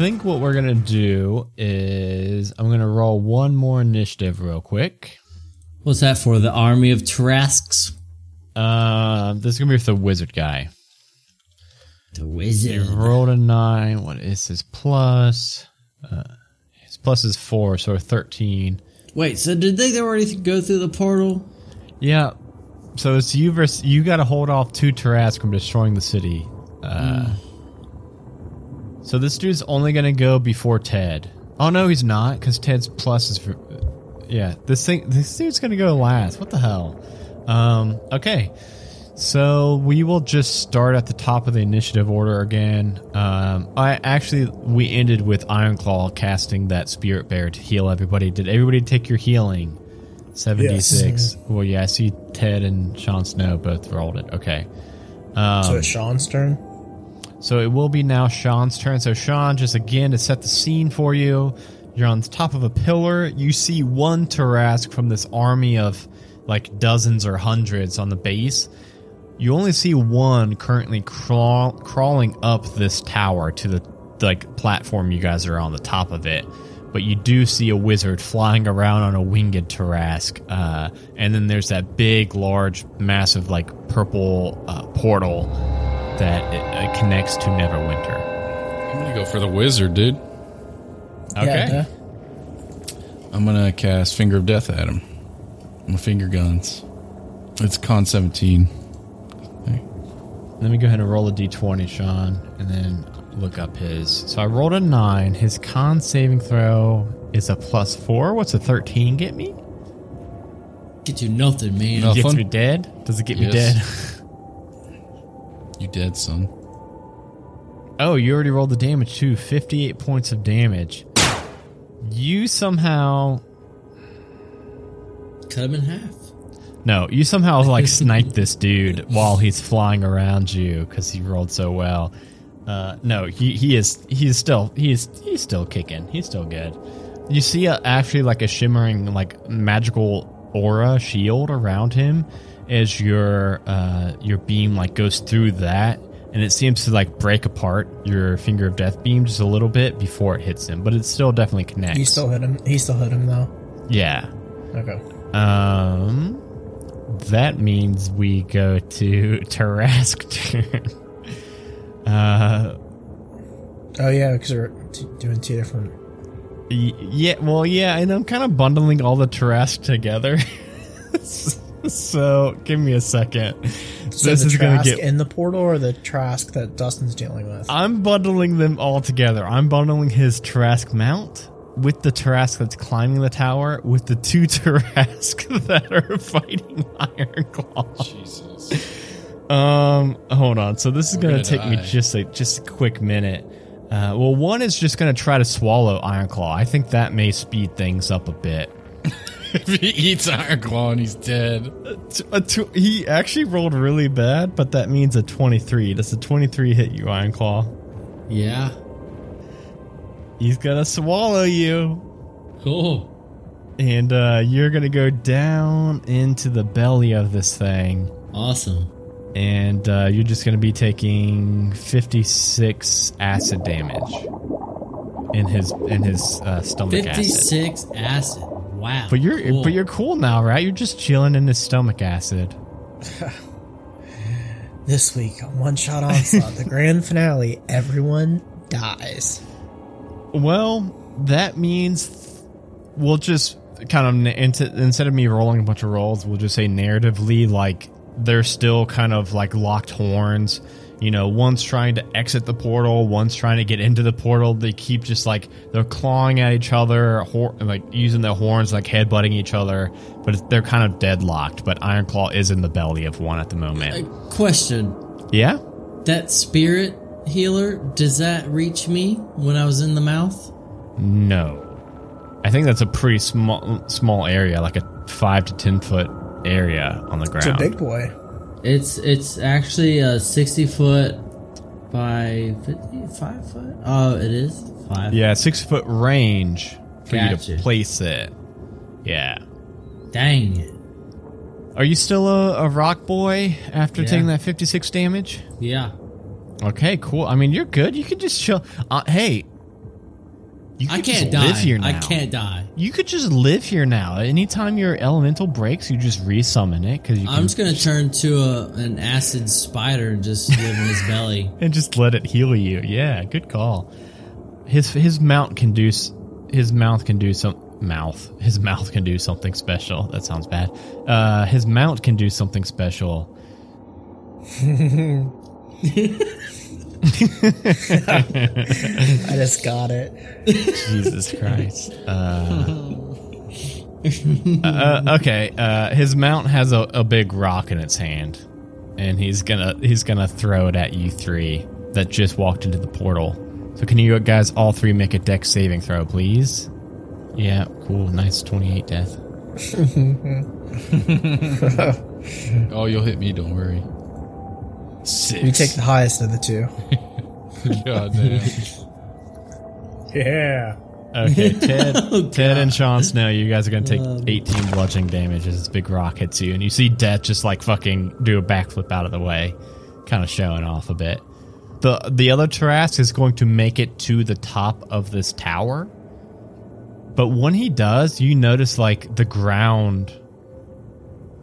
think what we're gonna do is I'm gonna roll one more initiative real quick. What's that for? The army of Tarrasques? Uh, this is gonna be with the wizard guy. The wizard. rolled a nine. What is his plus? Uh, his plus is four, so thirteen. Wait, so did they already go through the portal? Yeah. So it's you versus you. Got to hold off two Tarrasque from destroying the city. Uh, So this dude's only gonna go before Ted. Oh no, he's not, because Ted's plus is. For, yeah, this thing. This dude's gonna go last. What the hell? Um. Okay. So we will just start at the top of the initiative order again. Um, I actually we ended with Ironclaw casting that Spirit Bear to heal everybody. Did everybody take your healing? Seventy six. Well, yeah, I see Ted and Sean Snow both rolled it. Okay. Um, so it's Sean's turn. So it will be now Sean's turn. So Sean, just again to set the scene for you, you're on top of a pillar. You see one Tarrasque from this army of like dozens or hundreds on the base. You only see one currently crawl, crawling up this tower to the like platform you guys are on the top of it. But you do see a wizard flying around on a winged Tarrasque, uh, and then there's that big, large, massive, like purple uh, portal that it, uh, connects to Neverwinter. I'm gonna go for the wizard, dude. Okay. Yeah, I'm gonna cast Finger of Death at him. My finger guns. It's con 17. Let me go ahead and roll a d20, Sean, and then look up his. So I rolled a 9. His con saving throw is a plus 4. What's a 13 get me? Get you nothing, man. No. Gets me dead? Does it get me Yes. dead? You dead, son. oh, you already rolled the damage too. 58 points of damage. You somehow. Cut him in half. No, you somehow like sniped this dude while he's flying around you because he rolled so well. Uh, no, he he is he's still he is he's still kicking. He's still good. You see a, actually like a shimmering like magical aura shield around him as your uh, your beam like goes through that, and it seems to like break apart your finger of death beam just a little bit before it hits him, but it still definitely connects. You still hit him. He still hit him though. yeah. Okay. Um, that means we go to Tarrasque turn. uh, Oh yeah, because we're t- doing two different. y- yeah, well, yeah, and I'm kind of bundling all the Tarrasque together. so give me a second. So this the is gonna get. in the portal or the Trask that Dustin's dealing with. I'm bundling them all together. I'm bundling his Tarrasque mount with the Tarrasque that's climbing the tower with the two Tarrasque that are fighting Ironclaw. Jesus. Um, hold on. So this is We're gonna, gonna take me just a just a quick minute. Uh, well, one is just gonna try to swallow Ironclaw. I think that may speed things up a bit. if he eats Iron Claw and he's dead. T- a tw- he actually rolled really bad, but that means a twenty-three. Does a twenty-three hit you, Ironclaw? Yeah. He's gonna swallow you, Cool. and uh, you're gonna go down into the belly of this thing. Awesome. and uh, you're just going to be taking 56 acid damage in his in his uh, stomach acid. 56 acid. Wow. But you're Cool. but you're cool now, right? You're just chilling in the stomach acid. This week on One Shot Onslaught, the grand finale, everyone dies. Well, that means we'll just kind of into, instead of me rolling a bunch of rolls, we'll just say narratively like they're still kind of like locked horns. You know, one's trying to exit the portal, one's trying to get into the portal. They keep just like they're clawing at each other, hor- like using their horns, like headbutting each other. But it's, they're kind of deadlocked. But Ironclaw is in the belly of one at the A moment. question. Yeah. That spirit healer, does that reach me when I was in the mouth? No, I think that's a pretty small small area, like a five to ten foot area on the ground. It's a big boy. It's it's actually a 60 foot by 55 foot. Oh, it is five. Yeah, six foot range for you to place it. Yeah. Dang it. Are you still a, a rock boy after Yeah. taking that 56 damage? Yeah. Okay, cool. I mean, you're good. You can just chill. Uh, hey, you I can't just die. live here now. I can't die. You could just live here now. Anytime your elemental breaks, you just resummon it because you I'm just gonna turn to a, an acid spider and just live in his belly. and just let it heal you. Yeah, good call. His his mount can do his mouth can do some mouth. His mouth can do something special. That sounds bad. Uh, his mount can do something special. I just got it. Jesus Christ. Uh, uh, okay, uh, his mount has a, a big rock in its hand, and he's gonna he's gonna throw it at you three that just walked into the portal. So can you guys all three make a dex saving throw, please? Yeah, cool, nice twenty eight death. Oh, you'll hit me. Don't worry. Six. You take the highest of the two. God damn. Yeah. Okay, Ted, oh, Ted and Sean Snow, you guys are gonna take um, 18 bludgeoning damage as this big rock hits you, and you see Death just like fucking do a backflip out of the way, kind of showing off a bit. the The other Tarask is going to make it to the top of this tower, but when he does, you notice like the ground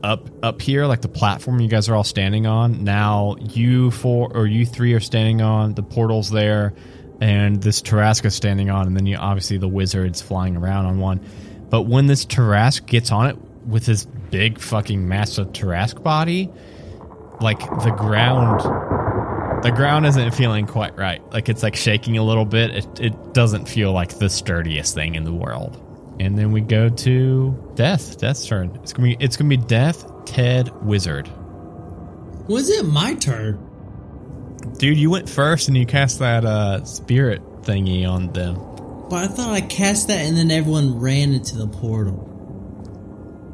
up up here, like the platform you guys are all standing on. Now you four or you three are standing on the portals there, and this Tarrasque standing on, and then you obviously the wizard's flying around on one. But when this Tarrasque gets on it with his big fucking massive Tarrasque body, like the ground the ground isn't feeling quite right. Like it's like shaking a little bit. It it doesn't feel like the sturdiest thing in the world. And then we go to Death. Death's turn. It's gonna be it's gonna be Death, Ted, Wizard. Was it my turn? Dude, you went first and you cast that uh spirit thingy on them. But I thought I cast that and then everyone ran into the portal.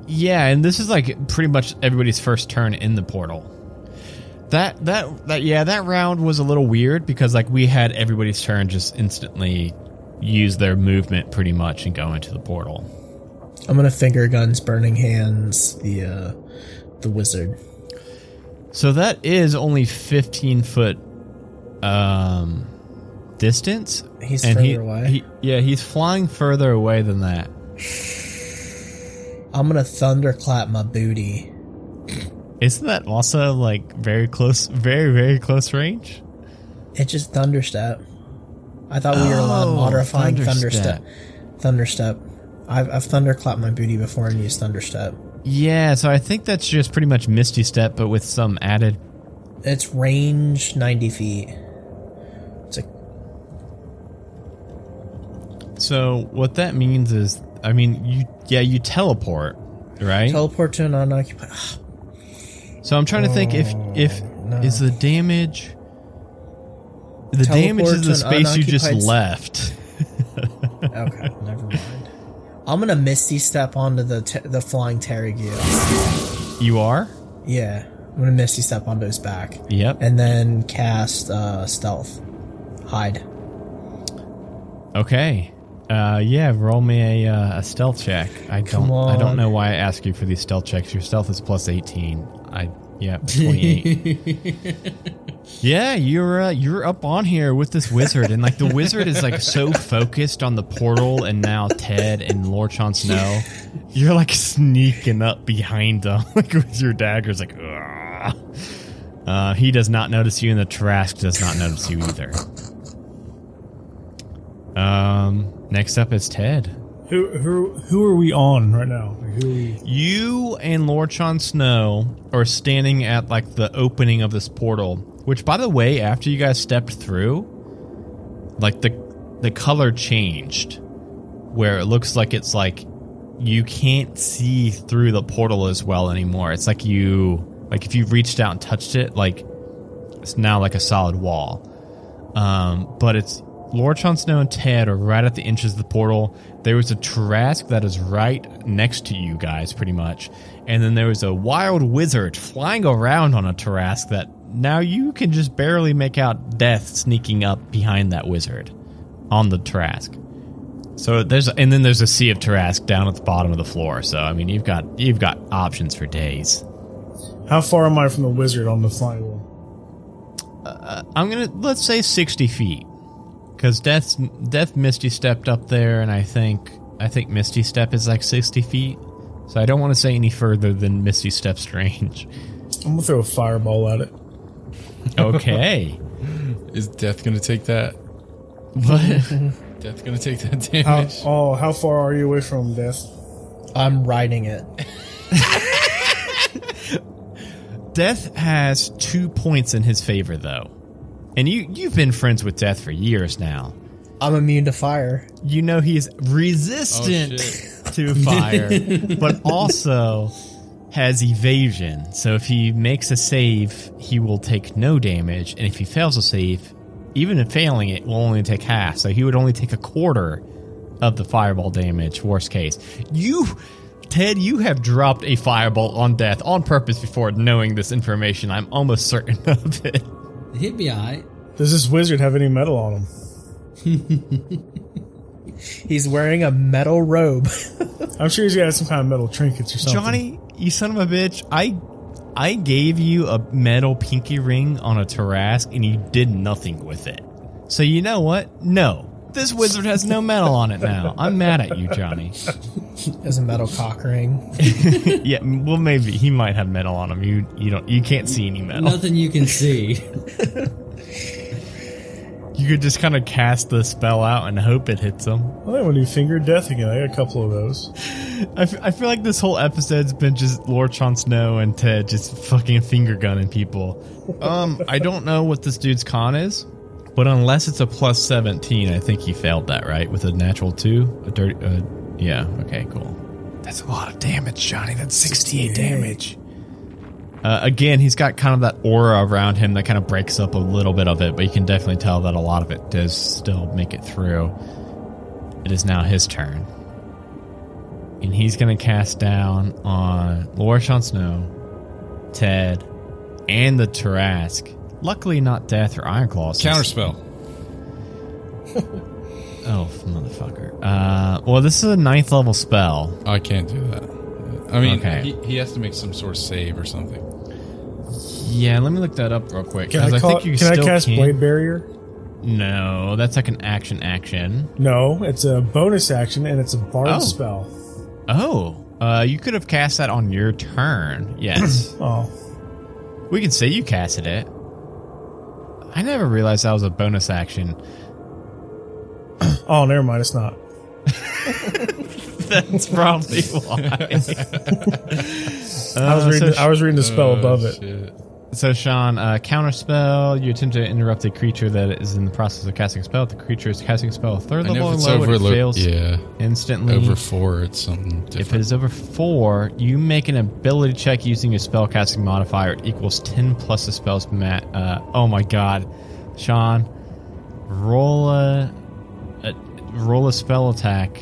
Yeah, and this is like pretty much everybody's first turn in the portal. That that that yeah, that round was a little weird because like we had everybody's turn just instantly use their movement pretty much and go into the portal. I'm gonna finger guns, burning hands, the uh, the wizard. So that is only 15 foot um distance. He's and further he, away. he- yeah, he's flying further away than that. I'm gonna thunderclap my booty. Isn't that also like very close, very very close range? It just thunderstep. I thought we were allowed Oh, modifying thunderstep. thunderstep. I've, I've thunderclapped my booty before and used thunderstep. Yeah, so I think that's just pretty much Misty Step, but with some added. It's range 90 feet. It's a So what that means is, I mean, you yeah, you teleport, right? teleport to an unoccupied. so I'm trying to think if if oh, no. is the damage. The damage is the space you just left. Okay, never mind. I'm gonna misty step onto the the flying Terragios. You are? Yeah, I'm gonna misty step onto his back, Yep. and then cast uh, stealth, hide. Okay. Uh, yeah, roll me a, uh, a stealth check. I don't. Come I don't know why I ask you for these stealth checks. Your stealth is plus eighteen. I yeah, twenty eight. yeah, you're uh, you're up on here with this wizard, and like the wizard is like so focused on the portal, and now Ted and Lord Jon Snow, you're like sneaking up behind them, like with your daggers, like. "Ugh." Uh, he does not notice you, and the Trask does not notice you either. Um, next up is Ted. Who who who are we on right now? We? You and Lord Jon Snow are standing at like the opening of this portal, which by the way, after you guys stepped through, like the the color changed where it looks like it's like you can't see through the portal as well anymore. It's like you like if you reached out and touched it, like it's now like a solid wall. Um, but it's Lord Jon Snow and Ted are right at the entrance of the portal. There was a Trask that is right next to you guys, pretty much. And then there was a wild wizard flying around on a Tarrasque that now you can just barely make out Death sneaking up behind that wizard on the Tarrasque. So there's and then there's a sea of Tarrasque down at the bottom of the floor. So I mean you've got you've got options for days. How far am I from the wizard on the flying wall? Uh, I'm gonna let's say sixty feet, because Death Death Misty stepped up there, and I think I think Misty Step is like sixty feet. So I don't want to say any further than Misty Step's range. I'm gonna throw a fireball at it. Okay, Is death gonna take that? What? Death gonna take that How, damage? oh, how far are you away from death? I'm riding it. Death has two points in his favor, though, and you you've been friends with Death for years now. I'm immune to fire. You know he's resistant Oh, to fire, but also has evasion. So if he makes a save, he will take no damage, and if he fails a save, even if failing it, will only take half. So he would only take a quarter of the fireball damage. Worst case, you. Ted, you have dropped a fireball on death on purpose before knowing this information. I'm almost certain of it. He'd be alright. Does this wizard have any metal on him? He's wearing a metal robe. I'm sure he's got some kind of metal trinkets or something. Johnny, you son of a bitch! I I gave you a metal pinky ring on a Tarrasque, and you did nothing with it. So you know what? No, this wizard has no metal on it now. I'm mad at you, Johnny. Has a metal cock ring. yeah, well, maybe he might have metal on him. You you don't you can't see any metal. Nothing you can see. You could just kind of cast the spell out and hope it hits him. I think we'll do finger death again. I got a couple of those. I, f- I feel like this whole episode's been just Lord Jon Snow and Ted just fucking finger gunning people. Um, I don't know what this dude's con is, but unless it's a plus 17, I think he failed that, right? With a natural 2? A dirty, uh, yeah, okay, cool. That's a lot of damage, Johnny. That's 68 damage. Uh, again, he's got kind of that aura around him that kind of breaks up a little bit of it, but you can definitely tell that a lot of it does still make it through. It is now his turn and he's going to cast down on Lord Jon Snow, Ted, and the Tarrasque. Luckily, not Death or Ironclaw. since- Counterspell. Oh, motherfucker. Uh, well, this is a ninth level spell. I can't do that. I mean, Okay. he, he has to make some sort of save or something. Yeah, let me look that up real quick. Can 'cause I, call, think you can I still cast can- blade barrier? No, that's like an action action. No, it's a bonus action and it's a bard Oh. spell. Oh, uh, you could have cast that on your turn. Yes. Oh, we can say you casted it. I never realized that was a bonus action. oh, never mind. It's not. That's probably why. I was reading. so I was reading the spell Oh, above it. shit. So, Sean, uh, counterspell. You attempt to interrupt a creature that is in the process of casting a spell. If the creature is casting a spell a third level and lower, over, it fails yeah, instantly. over four, it's something different. if it is over four, you make an ability check using your spell casting modifier. It equals 10 plus the spell's mat. Uh, oh my god. Sean, roll a, a, roll a spell attack.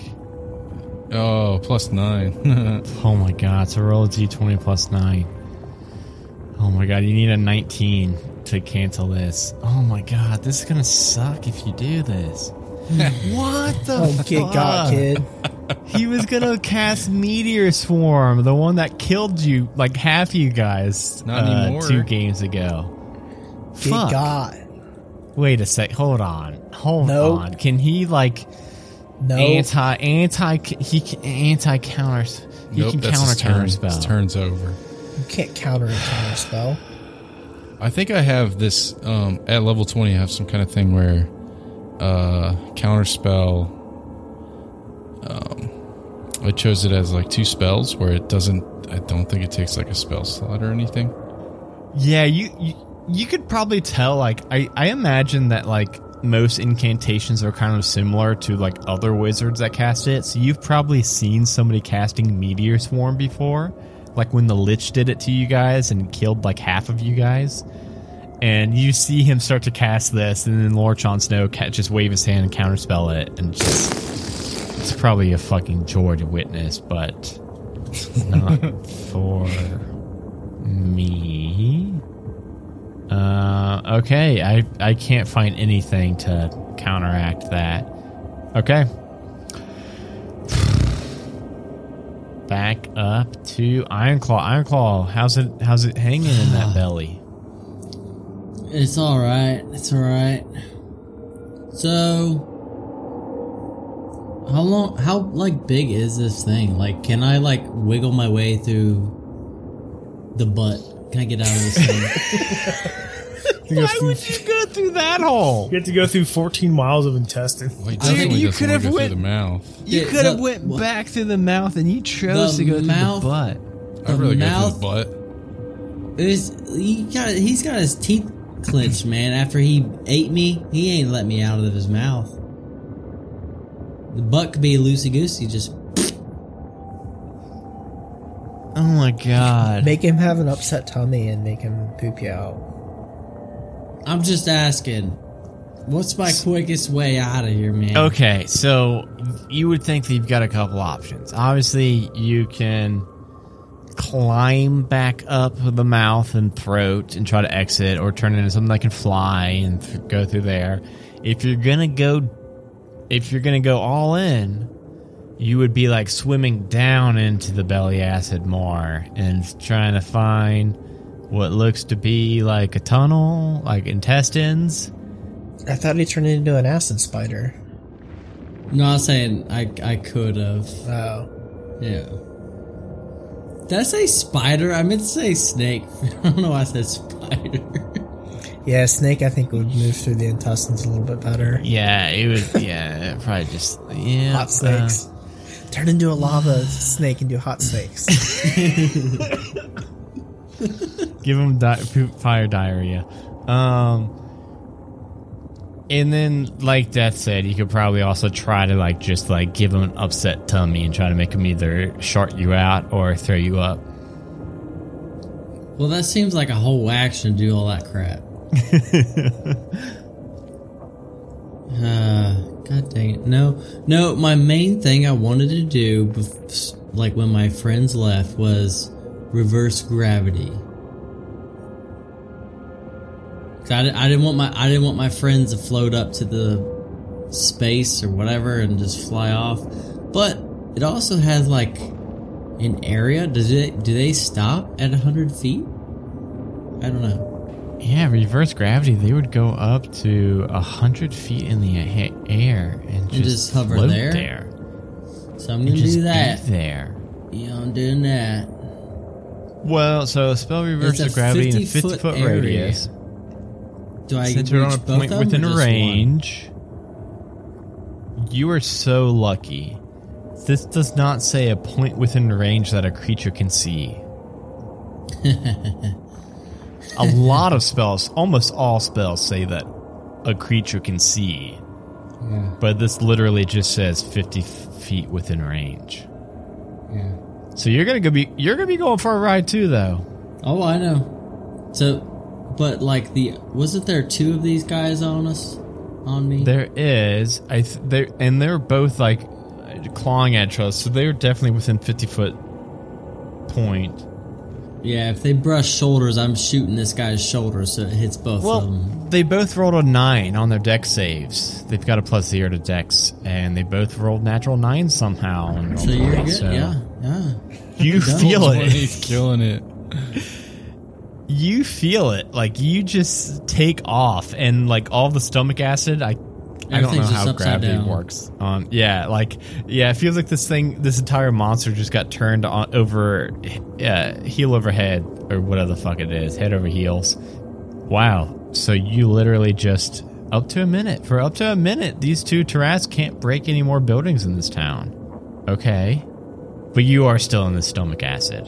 oh, plus nine. Oh my god, so roll a d20 plus 9. Oh my god, you need a 19 to cancel this. Oh my god, this is gonna suck if you do this. what the Oh, get fuck? got, kid. He was gonna cast Meteor Swarm, the one that killed you, like half you guys, Not uh, anymore. two games ago. Get Fuck. got. Wait a sec. Hold on. Hold Nope. on. Can he like No. anti anti he can- anti counters? He nope, can that's counter his turn. counter His spell. turn's over. You can't counter a counter spell. I think I have this um, at level twenty. I have some kind of thing where uh, counter spell. Um, I chose it as like two spells where it doesn't. I don't think it takes like a spell slot or anything. Yeah, you, you you could probably tell. Like, I I imagine that like most incantations are kind of similar to like other wizards that cast it. So you've probably seen somebody casting Meteor Swarm before, like when the Lich did it to you guys and killed like half of you guys. And you see him start to cast this, and then Lord Jon Snow just wave his hand and counterspell it, and just it's probably a fucking joy to witness, but not for me. Uh, okay, I I can't find anything to counteract that. Okay. Back up to Ironclaw. Ironclaw, how's it how's it hanging in that belly? It's all right. It's all right. So, how long? How like big is this thing? Like, can I like wiggle my way through the butt? Can I get out of this thing? You, go Why through- would you go through that hole? you have to go through 14 miles of intestine. Well, Dude, you could have go through went- the mouth. You Yeah, could have went what- back through the mouth, and you chose The to go mouth- through the butt. I'd rather mouth- go through the butt. Is he got? He's got his teeth clenched, man. After he ate me, he ain't let me out of his mouth. The butt could be loosey goosey. Just Oh my god! Make him have an upset tummy and make him poop you out. I'm just asking. What's my quickest way out of here, man? Okay, so you would think that you've got a couple options. Obviously, you can climb back up the mouth and throat and try to exit, or turn into something that can fly and th- go through there. If you're gonna go, if you're gonna go all in, you would be like swimming down into the belly acid more and trying to find what looks to be like a tunnel, like intestines. I thought he turned into an acid spider. No, I'm saying I I could have. Oh. Yeah. Did I say spider? I meant to say snake. I don't know why I said spider. Yeah, snake I think would move through the intestines a little bit better. Yeah, it would. Yeah, probably just yeah. Hot uh, snakes. Turn into a lava snake and do hot snakes. give him di- fire diarrhea. Um, and then, like Death said, you could probably also try to like just like give him an upset tummy and try to make him either short you out or throw you up. well, that seems like a whole action to do all that crap. uh, God dang it. No, no, my main thing I wanted to do, like when my friends left, was reverse gravity. I, I didn't want my I didn't want my friends to float up to the space or whatever and just fly off. But it also has like an area. Does it? Do they stop at hundred feet? I don't know. Yeah, reverse gravity. They would go up to a hundred feet in the air and just, just hover there? there. So I'm gonna do that. there. Yeah, I'm doing that. Well, so spell reverses a gravity in a 50 50 foot foot radius. Do I Centered on a both point within just one? range. You are so lucky. This does not say a point within range that a creature can see. a lot of spells, almost all spells, say that a creature can see. Yeah, But this literally just says 50 feet within range. yeah. So you're gonna go be you're gonna be going for a ride too, though. Oh, I know. So, but like the wasn't there two of these guys on us, on me? There is, I th- there, and they're both like clawing at us, so they're definitely within fifty foot point. yeah. If they brush shoulders, I'm shooting this guy's shoulder, so it hits both of them. they both rolled a nine on their dex saves. They've got a plus zero to dex, and they both rolled natural nine somehow. So you're good. so Yeah, yeah. You feel it. He's killing it. You feel it. Like you just take off, and like all the stomach acid. I. I don't know how gravity down. works. Um, yeah, like yeah, it feels like this thing, this entire monster just got turned on over, uh, heel over head or whatever the fuck it is, head over heels. Wow. So you literally just up to a minute for up to a minute. These two Taras can't break any more buildings in this town. Okay, but you are still in the stomach acid.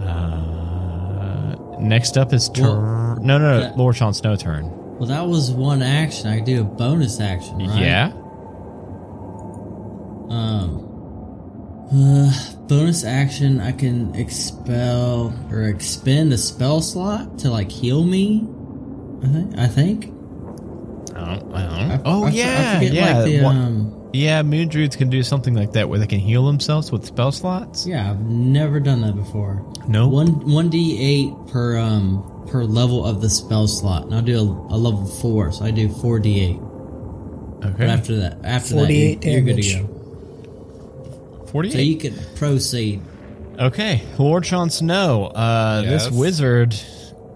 Uh, next up is tur- Well, no, no, no, that- Lord Sean Snow turn. Well, that was one action. I could do a bonus action, right? Yeah. Um. Uh, bonus action. I can expel or expend a spell slot to like heal me. I think. I think. I don't, I don't I- oh I yeah, I forget, yeah, Like the, um, yeah. Moon druids can do something like that where they can heal themselves with spell slots. yeah, I've never done that before. No. One one d eight per um per level of the spell slot, and I'll do a, a level four, so I do four d eight. But Okay. after that, after 48 that, you're, you're good damage. to go. Forty-eight. So you can proceed. Okay, Lord Sean Snow. Uh, this wizard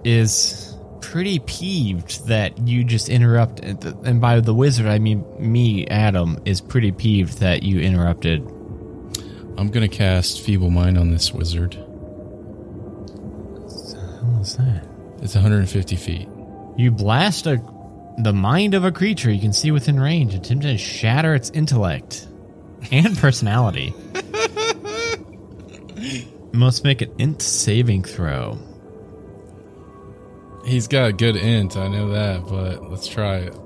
is pretty peeved that you just interrupt. And by the wizard, I mean me, Adam, is pretty peeved that you interrupted. I'm gonna cast Feeble Mind on this wizard. What was that? It's 150 feet. You blast a the mind of a creature you can see within range, attempting to shatter its intellect and personality. Must make an int saving throw. He's got a good int, I know that, but let's try it.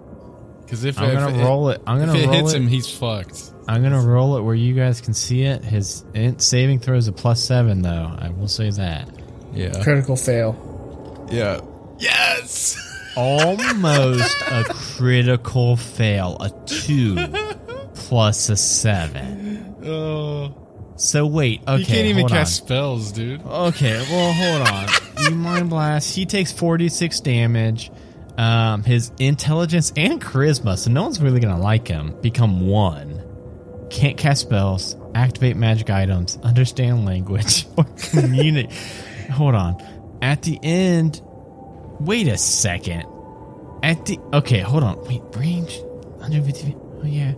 Because if, I'm if gonna roll it. I'm gonna if it roll hits it. him, he's fucked. I'm gonna roll it where you guys can see it. His int saving throw is a plus seven, though. I will say that. Yeah. Critical fail. Yeah. Yes. Almost a critical fail. A two plus a seven. Oh. So wait. Okay. you can't even hold cast spells, dude. Okay, well, hold on. You mind blast. He takes 46 damage. Um, his intelligence and charisma, so no one's really gonna like him, become one. Can't cast spells, activate magic items, understand language, or communicate. hold on. At the end, wait a second. At the okay, hold on. Wait, range 150. feet. Oh yeah.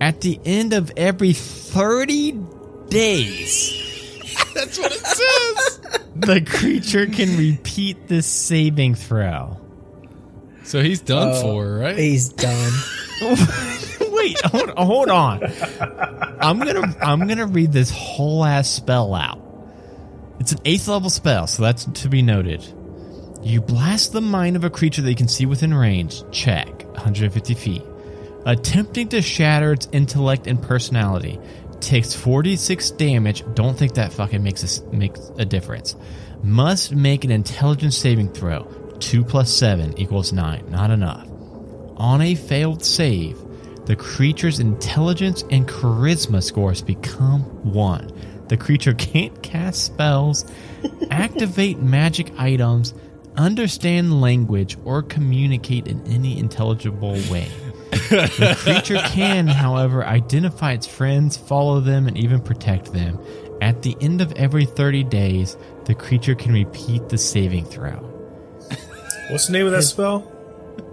At the end of every 30 days. That's what it says. the creature can repeat this saving throw. so he's done Oh. for, right? He's done. Wait, hold, hold on. I'm gonna I'm gonna read this whole ass spell out. It's an eighth level spell, so that's to be noted. You blast the mind of a creature that you can see within range. Check 150 feet. Attempting to shatter its intellect and personality takes 46 damage. Don't think that fucking makes a, makes a difference. Must make an intelligence saving throw. 2 plus 7 equals 9. Not enough. On a failed save, the creature's intelligence and charisma scores become 1. The creature can't cast spells, activate magic items, understand language, or communicate in any intelligible way. The creature can, however, identify its friends, follow them, and even protect them. At the end of every 30 days, the creature can repeat the saving throw. What's the name of that spell?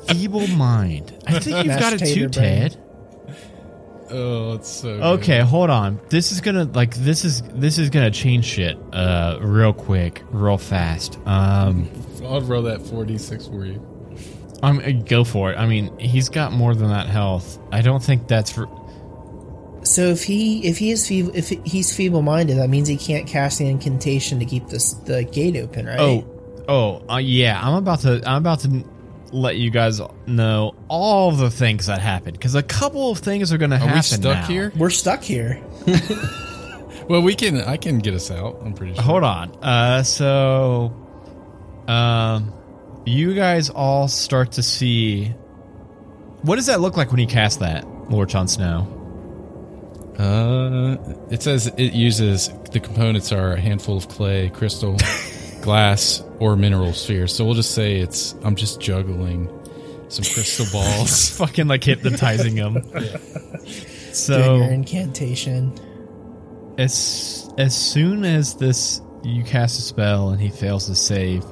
Feeble mind. I think you've got it too, brain. Ted. oh, it's so. Okay, hold on. This is gonna like this is this is gonna change shit uh real quick, real fast. Um. I'll roll that 4d6 for you. I'm uh, go for it. I mean, he's got more than that health. I don't think that's r So if he if he is feeble if he's feeble minded, that means he can't cast the incantation to keep this the gate open, right? Oh, oh, uh, yeah. I'm about to. I'm about to let you guys know all the things that happened because a couple of things are going to happen. we stuck now. here? we're stuck here. Well, we can. I can get us out. I'm pretty sure. Hold on. Uh, so, um, you guys all start to see. What does that look like when you cast that, Lord Jon Snow? Uh, it says it uses the components are a handful of clay, crystal, glass, or mineral spheres. So we'll just say it's. I'm just juggling some crystal balls. Fucking like hypnotizing him. Doing your So incantation. as as soon as this you cast a spell and he fails to save,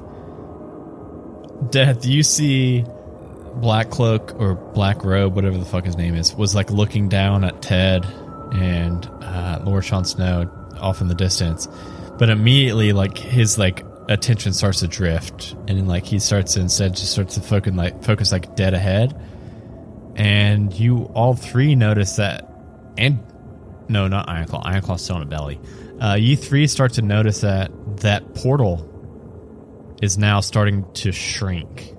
Death, you see Black Cloak or Black Robe, whatever the fuck his name is, was like looking down at Ted and uh, Lord Sean Snow off in the distance, but immediately like his like attention starts to drift and then like he starts instead just starts to focus like focus like dead ahead, and you all three notice that, and no, not Ironclaw. Ironclaw's still in a belly. Uh, you three start to notice that that portal is now starting to shrink.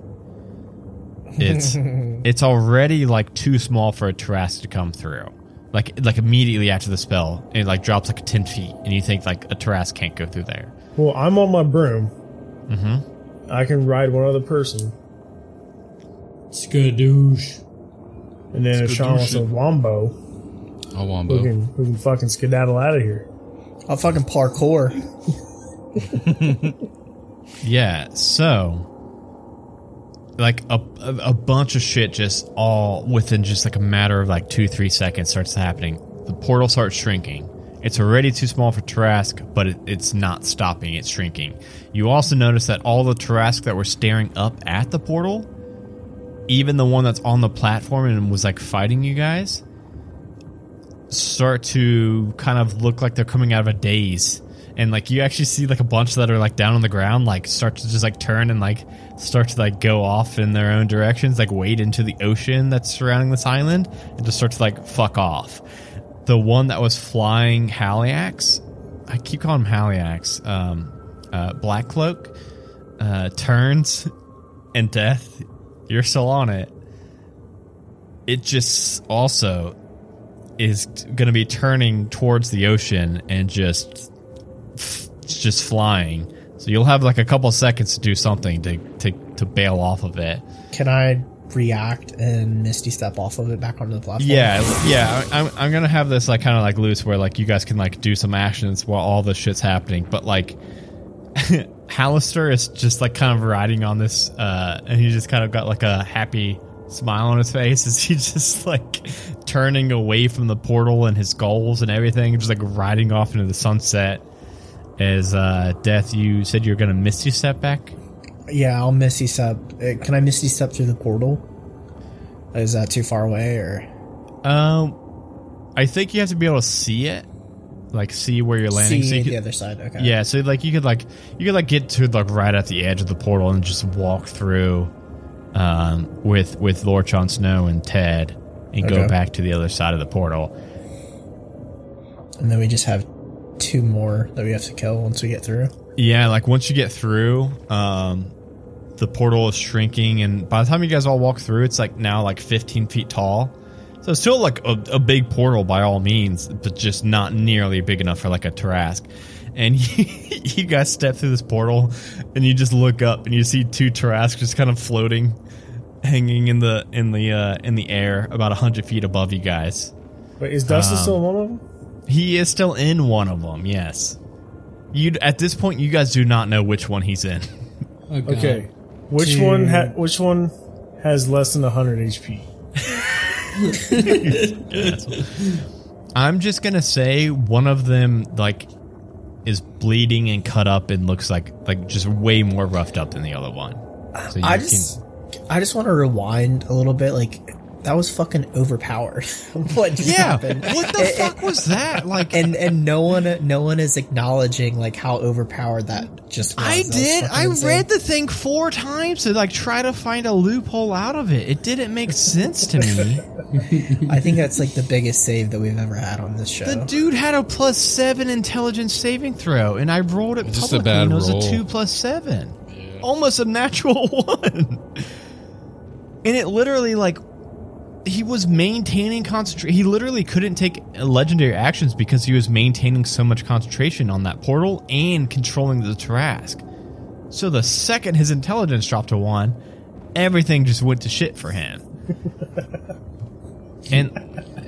It's it's already like too small for a Tarrasque to come through. Like like immediately after the spell, it like drops like ten feet, and you think like a Tarrasque can't go through there. Well, I'm on my broom. Mm-hmm. I can ride one other person, Skadoosh. and then if Sean wants a wombo, A we wombo. can we can fucking skedaddle out of here. I'll fucking parkour. Yeah. So, like a, a bunch of shit just all within just like a matter of like two three seconds starts happening. The portal starts shrinking, It's already too small for Tarrasque, but it, it's not stopping, it's shrinking. You also notice that all the Tarrasque that were staring up at the portal, even the one that's on the platform and was like fighting you guys, start to kind of look like they're coming out of a daze. And like you actually see like a bunch that are like down on the ground, like start to just like turn and like start to like go off in their own directions, like wade into the ocean that's surrounding this island and just start to like fuck off. The one that was flying Haliax, I keep calling him Haliax, um, uh, Black Cloak, uh, turns and death, you're still on it. It just also is going to be turning towards the ocean and just just flying. So you'll have like a couple seconds to do something to to to bail off of it. Can I react and misty step off of it back onto the platform? Yeah, yeah. I'm I'm gonna have this like kind of like loose where like you guys can like do some actions while all this shit's happening, but like. Hallister is just like kind of riding on this, uh, and he just kind of got like a happy smile on his face as he's just like turning away from the portal and his goals and everything, just like riding off into the sunset. As uh, Death, you said you're gonna misty step back. Yeah, I'll misty step. Uh, Can I miss misty step through the portal? Is that too far away or Um, I think you have to be able to see it, like see where you're landing. see so you the could- other side? Okay. Yeah, so like you could like you could like get to like right at the edge of the portal and just walk through um with with Lord Jon Snow and Ted and go back to the other side of the portal. And then we just have two more that we have to kill once we get through. Yeah, like once you get through, um the portal is shrinking and by the time you guys all walk through it's like now like 15 feet tall. So it's still like a, a big portal by all means, but just not nearly big enough for like a Tarrasque. And you, you guys step through this portal and you just look up and you see two Tarrasque just kind of floating, hanging in the in the uh, in the air about hundred feet above you guys. Wait, is Dustin Um, still one of them? He is still in one of them. Yes. You at this point you guys do not know which one he's in. Oh, Okay. Which Dude. one? Ha- which one has less than 100 HP? I'm just gonna say one of them like is bleeding and cut up and looks like like just way more roughed up than the other one. So you I can- just, I just want to rewind a little bit. Like that was fucking overpowered. what just yeah. happened? What the And- fuck was that? Like And and no one, no one is acknowledging like how overpowered that just was. I That did. fucking I insane. read the thing four times to like try to find a loophole out of it. It didn't make sense to me. I think that's like the biggest save that we've ever had on this show. The dude had a plus seven intelligence saving throw, and I rolled it Just a publicly, bad and it was roll. a two plus seven, almost a natural one. and it literally like he was maintaining concentration. He literally couldn't take legendary actions because he was maintaining so much concentration on that portal and controlling the Tarrasque. So the second his intelligence dropped to one, everything just went to shit for him. and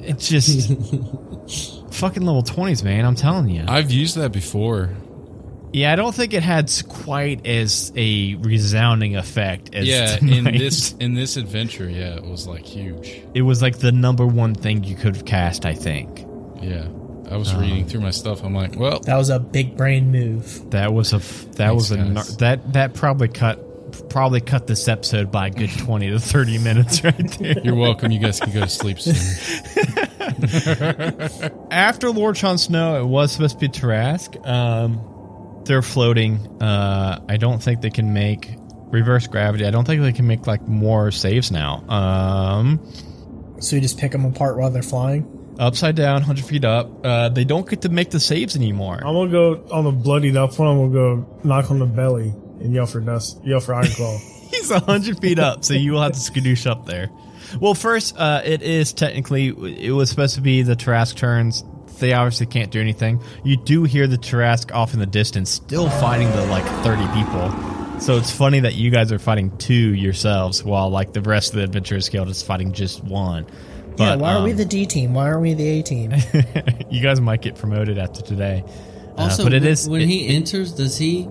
it's just fucking level 20s, man. I'm telling you. I've used that before. Yeah, I don't think it had quite as a resounding effect as Yeah, in this in this adventure, yeah, it was like huge. It was like the number one thing you could have cast, I think. Yeah, I was reading through my stuff. I'm like, well, that was a big brain move. That was a that Thanks, was a guys. that that probably cut probably cut this episode by a good 20 to 30 minutes right there. you're welcome. You guys can go to sleep soon. After Lord Jon Snow, it was supposed to be Tarrasque. Um, they're floating. Uh, I don't think they can make reverse gravity. I don't think they can make like more saves now. Um, So you just pick them apart while they're flying. upside down, 100 feet up. Uh, they don't get to make the saves anymore. I'm gonna go on the bloodied up one. I'm gonna go knock on the belly and yell for dust. Yell for Iron Claw. He's 100 feet up, so you will have to skadoosh up there. Well, first, uh, it is technically, it was supposed to be the Tarrasque turns. They obviously can't do anything. You do hear the Tarrasque off in the distance, still fighting the like 30 people. So it's funny that you guys are fighting two yourselves, while like the rest of the Adventurers Guild is fighting just one. But, yeah, why are we um, the D team? Why aren't we the A team? you guys might get promoted after today. Uh, Also, but it when- is when it- he enters, does he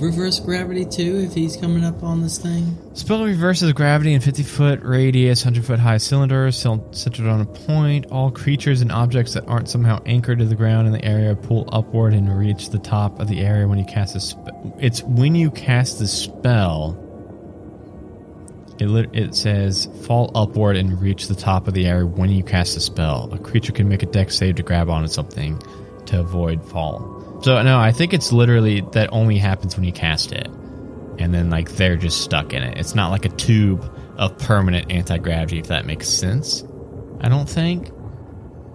reverse gravity too if he's coming up on this thing? Spell reverses gravity in 50 foot radius, 100 foot high cylinder, centered on a point. All creatures and objects that aren't somehow anchored to the ground in the area pull upward and reach the top of the area when you cast a spell. It's when you cast the spell. It, it says fall upward and reach the top of the area when you cast a spell. A creature can make a dex save to grab onto something to avoid fall. So no, I think it's literally that only happens when you cast it and then like they're just stuck in it. It's not like a tube of permanent anti gravity, if that makes sense. I don't think.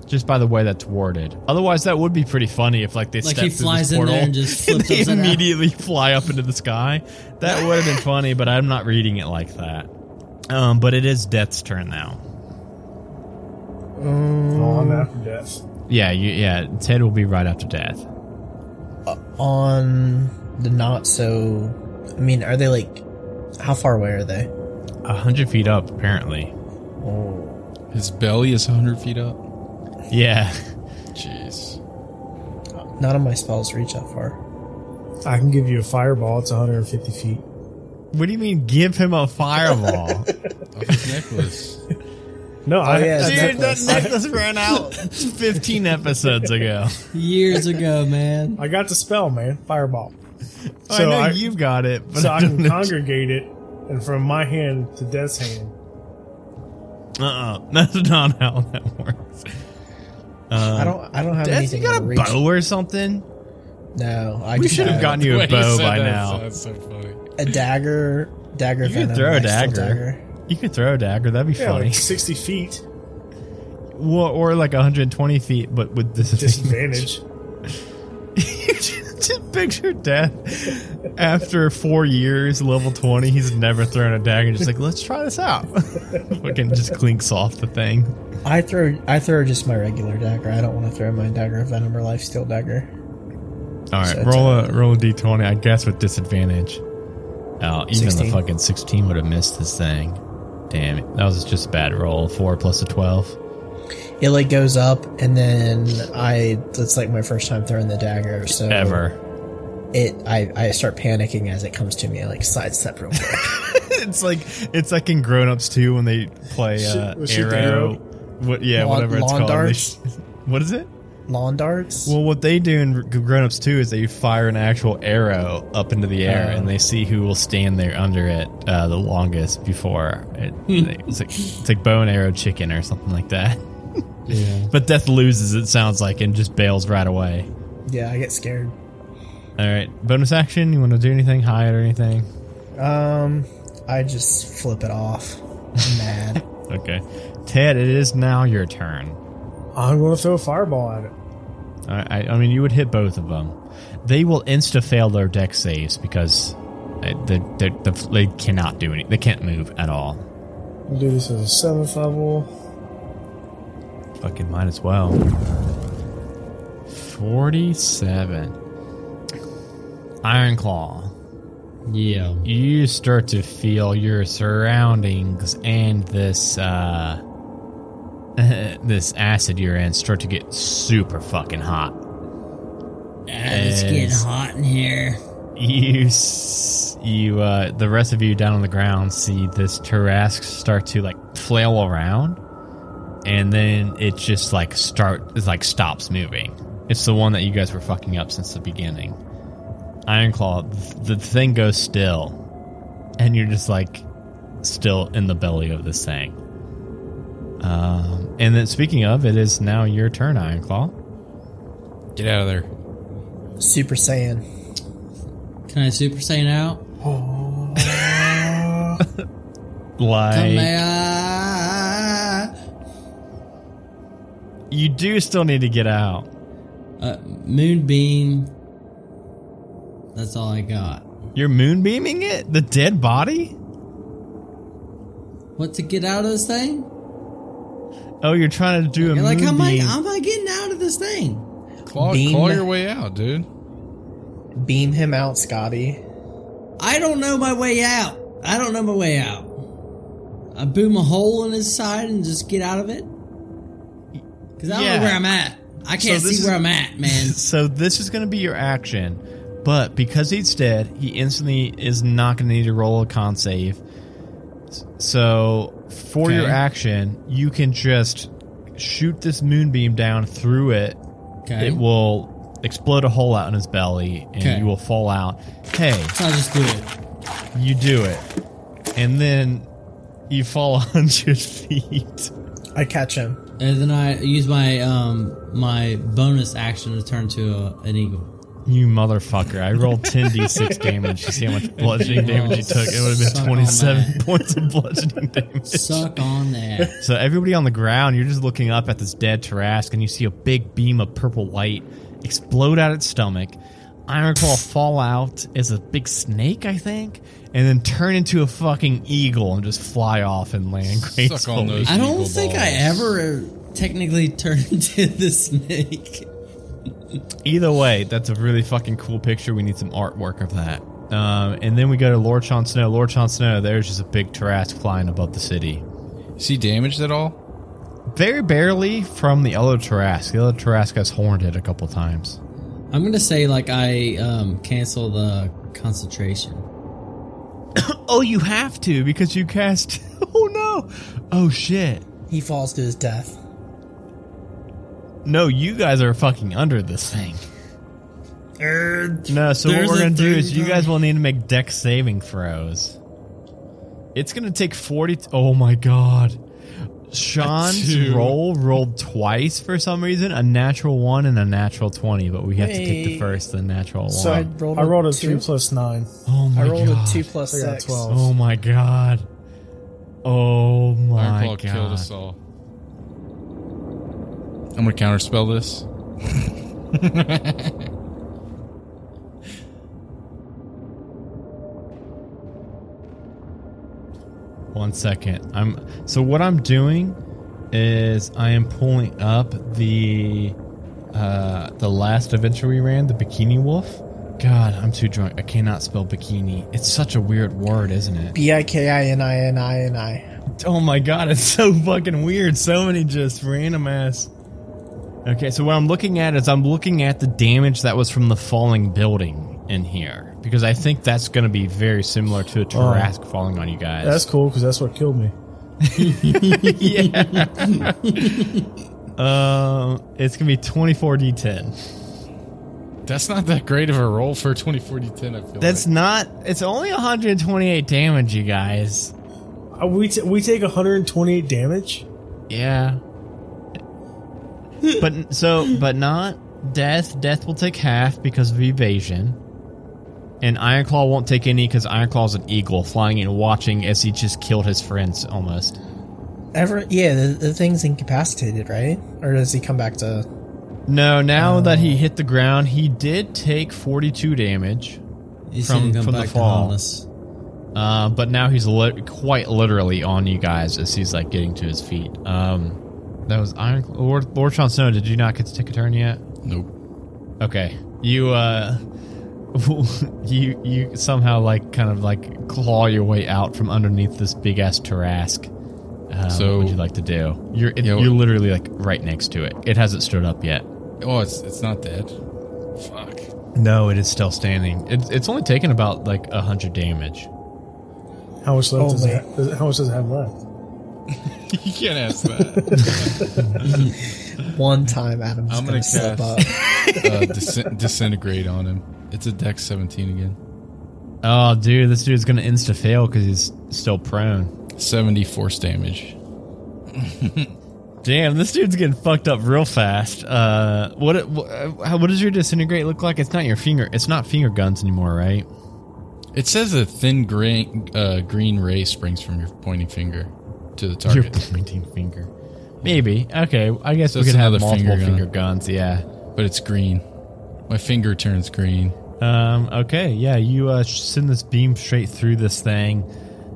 Just by the way that's worded. Otherwise, that would be pretty funny if like they Like step he through flies this in there and just and flips they upside down. immediately fly up into the sky. That would have been funny, but I'm not reading it like that. Um, but it is Death's turn now. Oh, I'm after death. Yeah, you, yeah. Ted will be right after Death. On the not so. I mean, are they like. How far away are they? A hundred feet up, apparently. Oh. His belly is 100 feet up. Yeah. Jeez. None of my spells reach that far. I can give you a fireball. It's 150 feet. What do you mean? Give him a fireball? Off his necklace. No, oh, I, yeah, I- it's Dude, that necklace. necklace ran out 15 episodes ago. Years ago, man. I got the spell, man. Fireball. I know you've got it, but so I I can congregate it, and from my hand to Death's hand. Uh-uh. That's not how that works. I don't. I don't have Dad, anything. you got a reach. bow or something? No, I We should have have gotten you a bow by that now. sounds so funny. a dagger. Dagger. You could venom, throw a life steal dagger. You could throw a dagger. That'd be Yeah, funny. like 60 feet. Well, or like 120 feet, but with disadvantage. Disadvantage. You just picture death after four years, level 20. He's never thrown a dagger. Just like, let's try this out. Fucking just clinks off the thing. I throw. I throw just my regular dagger. I don't want to throw my dagger of venom or life steal dagger. All right, So roll a- a roll a d20. I guess with disadvantage. Oh, even 16. the fucking 16 would have missed this thing. Damn it, that was just a bad roll. Four plus a 12. It like goes up, and then I. It's like my first time throwing the dagger. So Ever. it. I. I start panicking as it comes to me. I like sidestep real quick. it's like it's like in Grown Ups too when they play uh, shoot the arrow. arrow. What? Yeah, Lawn- whatever it's called. Darts? sh- what is it? Lawn darts. Well, what they do in Grown Ups too is they fire an actual arrow up into the air, Oh. and they see who will stand there under it uh, the longest before it. it's, like, it's like bow and arrow chicken or something like that. Yeah. But Death loses. It sounds like and just bails right away. yeah, I get scared. All right, bonus action. You want to do anything? Hide or anything? Um, I just flip it off. I'm mad. Okay, Ted. It is now your turn. I'm going to throw a fireball at it. I, I- I mean, you would hit both of them. They will insta fail their dex saves because they, they, they, they cannot do any. They can't move at all. We'll do this as a seventh level. Fucking might as well. Forty-seven. Ironclaw. Yeah. You start to feel your surroundings and this uh, this acid you're in start to get super fucking hot. it's getting hot in here. you you uh the rest of you down on the ground see this Tarrasque start to like flail around and then it just like start it's like stops moving it's the one that you guys were fucking up since the beginning ironclaw th- the thing goes still and you're just like still in the belly of this thing um and then speaking of it is now your turn Ironclaw. Get out of there. Super Saiyan. Can I Super Saiyan out? like Kamehameha. you do still need to get out Uh, moonbeam. That's all I got. You're moonbeaming it? The dead body? What to get out of this thing? Oh, you're trying to do a You're like, how am I? moonbeam. How am I getting out of this thing? Claw, Beam. claw your way out, dude. Beam him out, Scotty. I don't know my way out. I don't know my way out. I boom a hole in his side and just get out of it. Cause I don't Yeah. know where I'm at. I can't So this see where I'm at, man. So this is going to be your action. But because he's dead, he instantly is not going to need to roll a con save. S- So for your action, you can just shoot this moonbeam down through it. Okay. It will explode a hole out in his belly, and Okay. you will fall out. Hey, so I'll just do it. you do it, and then you fall a hundred feet. I catch him. And then I use my um my bonus action to turn to a, an eagle. You motherfucker! I rolled ten d6 damage to see how much bludgeoning damage you took. It would have been twenty-seven points of bludgeoning damage. Suck on that. So everybody on the ground, you're just looking up at this dead Tarrasque, and you see a big beam of purple light explode out its stomach. Ironclaw fall out as a big snake, I think, and then turn into a fucking eagle and just fly off and land gracefully. Suck on those. I don't eagle think I ever technically turned into the snake. Either way, that's a really fucking cool picture. We need some artwork of that. Um, and then we go to Lord Jon Snow. Lord Jon Snow, there's just a big Tarrasque flying above the city. Is he damaged at all? Very barely from the other Tarrasque. The other Tarrasque has horned it a couple times. I'm gonna say like I um cancel the concentration. Oh, you have to because you cast. Oh no! Oh shit! He falls to his death. No, you guys are fucking under this thing. No, so what we're gonna do is you guys will need to make dex saving throws. It's gonna take forty. oh my god! Sean's roll rolled twice for some reason, a natural one and a natural twenty, but we have to take the first, the natural So I one. rolled. I rolled a two. three plus nine. Oh my god! I rolled god! a two plus I got six. 12. Oh my god! Oh my Ironclaw killed god! us all. I'm gonna counterspell this. One second. I'm so what I'm doing is I am pulling up the uh the last adventure we ran, the Bikini Wolf. God, I'm too drunk. I cannot spell bikini. It's such a weird word, isn't it? B i k i n i n i n i. Oh my god, it's so fucking weird. So many just random ass. Okay, so what I'm looking at is I'm looking at the damage that was from the falling building in here because I think that's going to be very similar to a Tarrasque falling on you guys. That's cool because that's what killed me. yeah. uh, it's gonna be twenty four d ten. That's not that great of a roll for 204010. I feel That's like. not. It's only one hundred twenty eight damage, you guys. Uh, we t- we take 128 damage. Yeah. But so, but not death. Death will take half because of evasion. And Ironclaw won't take any because Ironclaw's an eagle flying and watching as he just killed his friends almost. Ever? Yeah, the, the thing's incapacitated, right? Or does he come back to? No, now that he hit the ground, he did take 42 damage. He's From- come from the back to fall. harmless. Uh, but now he's li- quite literally on you guys as he's like getting to his feet. Um, that was Iron Lord Lord Sean Snow. Did you not get to take a turn yet? Nope. Okay, you uh, you you somehow like kind of like claw your way out from underneath this big ass Tarrasque. Uh, So- what would you like to do? You're it, Yeah, you're literally like right next to it. It hasn't stood up yet. Oh, it's it's not dead. Fuck. No, it is still standing. It's it's only taken about like a hundred damage. How much left does Only. it, does it? How much does it have left? you can't ask that. One time, Adam's I'm gonna, gonna slip up. cast- uh, dis- disintegrate on him. It's a dex 17 again. Oh, dude, this dude's gonna insta fail because he's still prone. 70 force damage. Damn, this dude's getting fucked up real fast. Uh, what what, how, what does your disintegrate look like? It's not your finger. It's not finger guns anymore, right? It says a thin green, uh, green ray springs from your pointing finger to the target. Your target, pointing finger. Maybe. Okay, I guess So we it's could have another multiple finger finger, guns. Yeah. but it's green. My finger turns green. Um. Okay. Yeah. You uh, send this beam straight through this thing.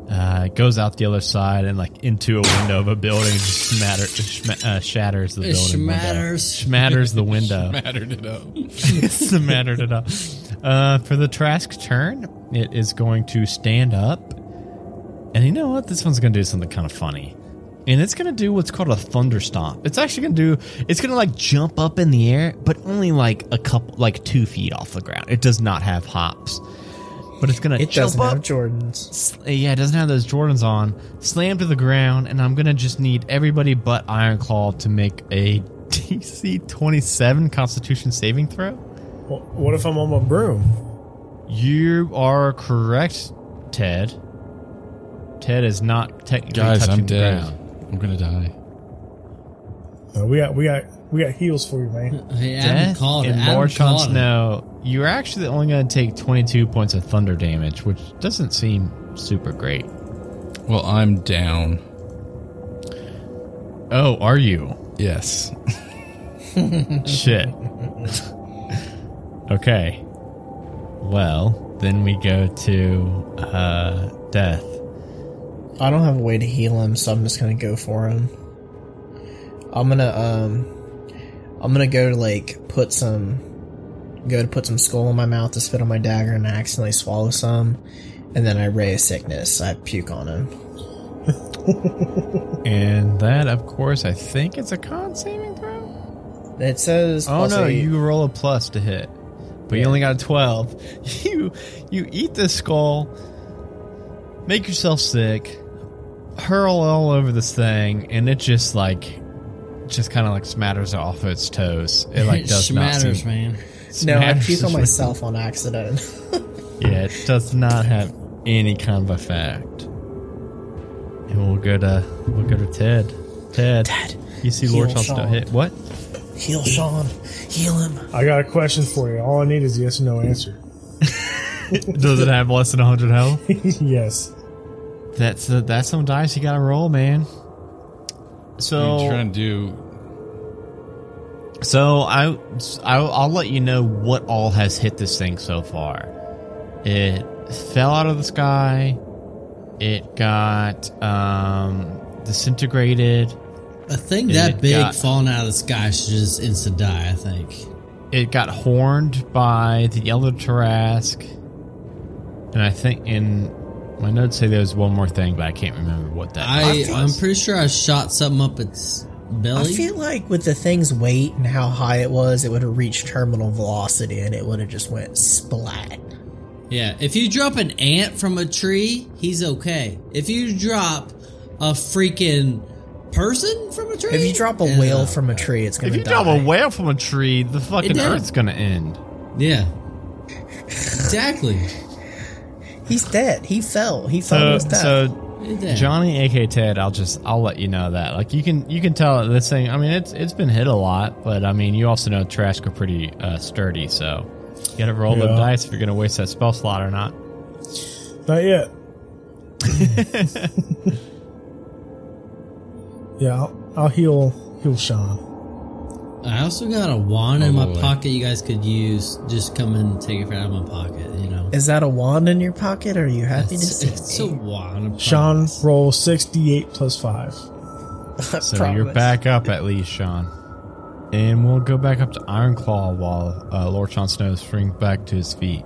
Uh, it goes out the other side and like into a window of a building, just smatter, shma- uh, shatters the It building. window. schmatters. Schmatters the window. Mattered it up. it's the matter to know. Uh, for the Tarrasque turn, it is going to stand up. And you know what? This one's going to do something kind of funny. and it's gonna do what's called a thunder stomp. It's actually gonna do. It's gonna like jump up in the air, but only like a couple, like two feet off the ground. It does not have hops, but it's gonna It jump doesn't up. have Jordans. yeah, it doesn't have those Jordans on. Slam to the ground, and I'm gonna just need everybody but Ironclaw to make a DC 27 Constitution saving throw. Well, what if I'm on my broom? You are correct, Ted. Ted is not technically Guys, touching I'm the dead. ground. I'm gonna die. Uh, we got we got we got heals for you, man. Hey, Adam Death called it. and Adam Lord called it. Snow, you're actually only going to take 22 points of thunder damage, which doesn't seem super great. Well, I'm down. Oh, are you? Yes. Shit. okay. Well, then we go to uh, Death. I don't have a way to heal him, so I'm just gonna go for him. I'm gonna um, I'm gonna go to like put some, go to put some skull in my mouth to spit on my dagger, and I accidentally swallow some, and then I ray a sickness. I puke on him. And that, of course, I think it's a con saving throw? It says. Oh no, eight. you roll a plus to hit, but you only got a twelve. You you eat this skull, make yourself sick, hurl all over this thing, and it just like just kind of like smatters off its toes. It like does not Schmatters, seem, man. No, I smatters puke on myself on accident. Yeah, it does not have any kind of effect. And we'll go to we'll go to Ted. Ted, Ted, you see Lord Jon Snow Sean. hit what? heal Sean, heal him. I got a question for you. All I need is a yes or no answer. Does it have less than hundred health? yes. That's uh, that's some dice you gotta roll, man. I'm So trying to do. so I I'll, I'll let you know what all has hit this thing so far. It fell out of the sky. It got um, disintegrated. A thing It that big got- falling out of the sky should just instant die. I think. It got horned by the Yellow Tarrasque, and I think in my notes say there was one more thing, but I can't remember what that. I was. I'm pretty sure I shot something up its belly. I feel like with the thing's weight and how high it was, it would have reached terminal velocity and it would have just went splat. yeah, if you drop an ant from a tree, he's okay. If you drop a freaking person from a tree, If you drop a yeah. whale from a tree, it's gonna If you die. drop a whale from a tree, the fucking did. Earth's gonna end. yeah, exactly. He's dead. He fell. He fell So, his death. so Johnny, aka Ted, I'll just I'll let you know that. Like you can you can tell this thing. I mean, it's it's been hit a lot, but I mean, you also know Tarrasque are pretty uh, sturdy, so you got to roll the dice if you're gonna waste that spell slot or not. Not yet. yeah, I'll, I'll heal heal Sean. I also got a wand in my boy. pocket. You guys could use. Just come and take it out of my pocket. You know, Is that a wand in your pocket? Or are you happy it's, to it's see? a wand. I Sean, promise. roll sixty eight plus five. So you're back up at least, Sean. And we'll go back up to Ironclaw while uh, Lord Jon Snow springs back to his feet.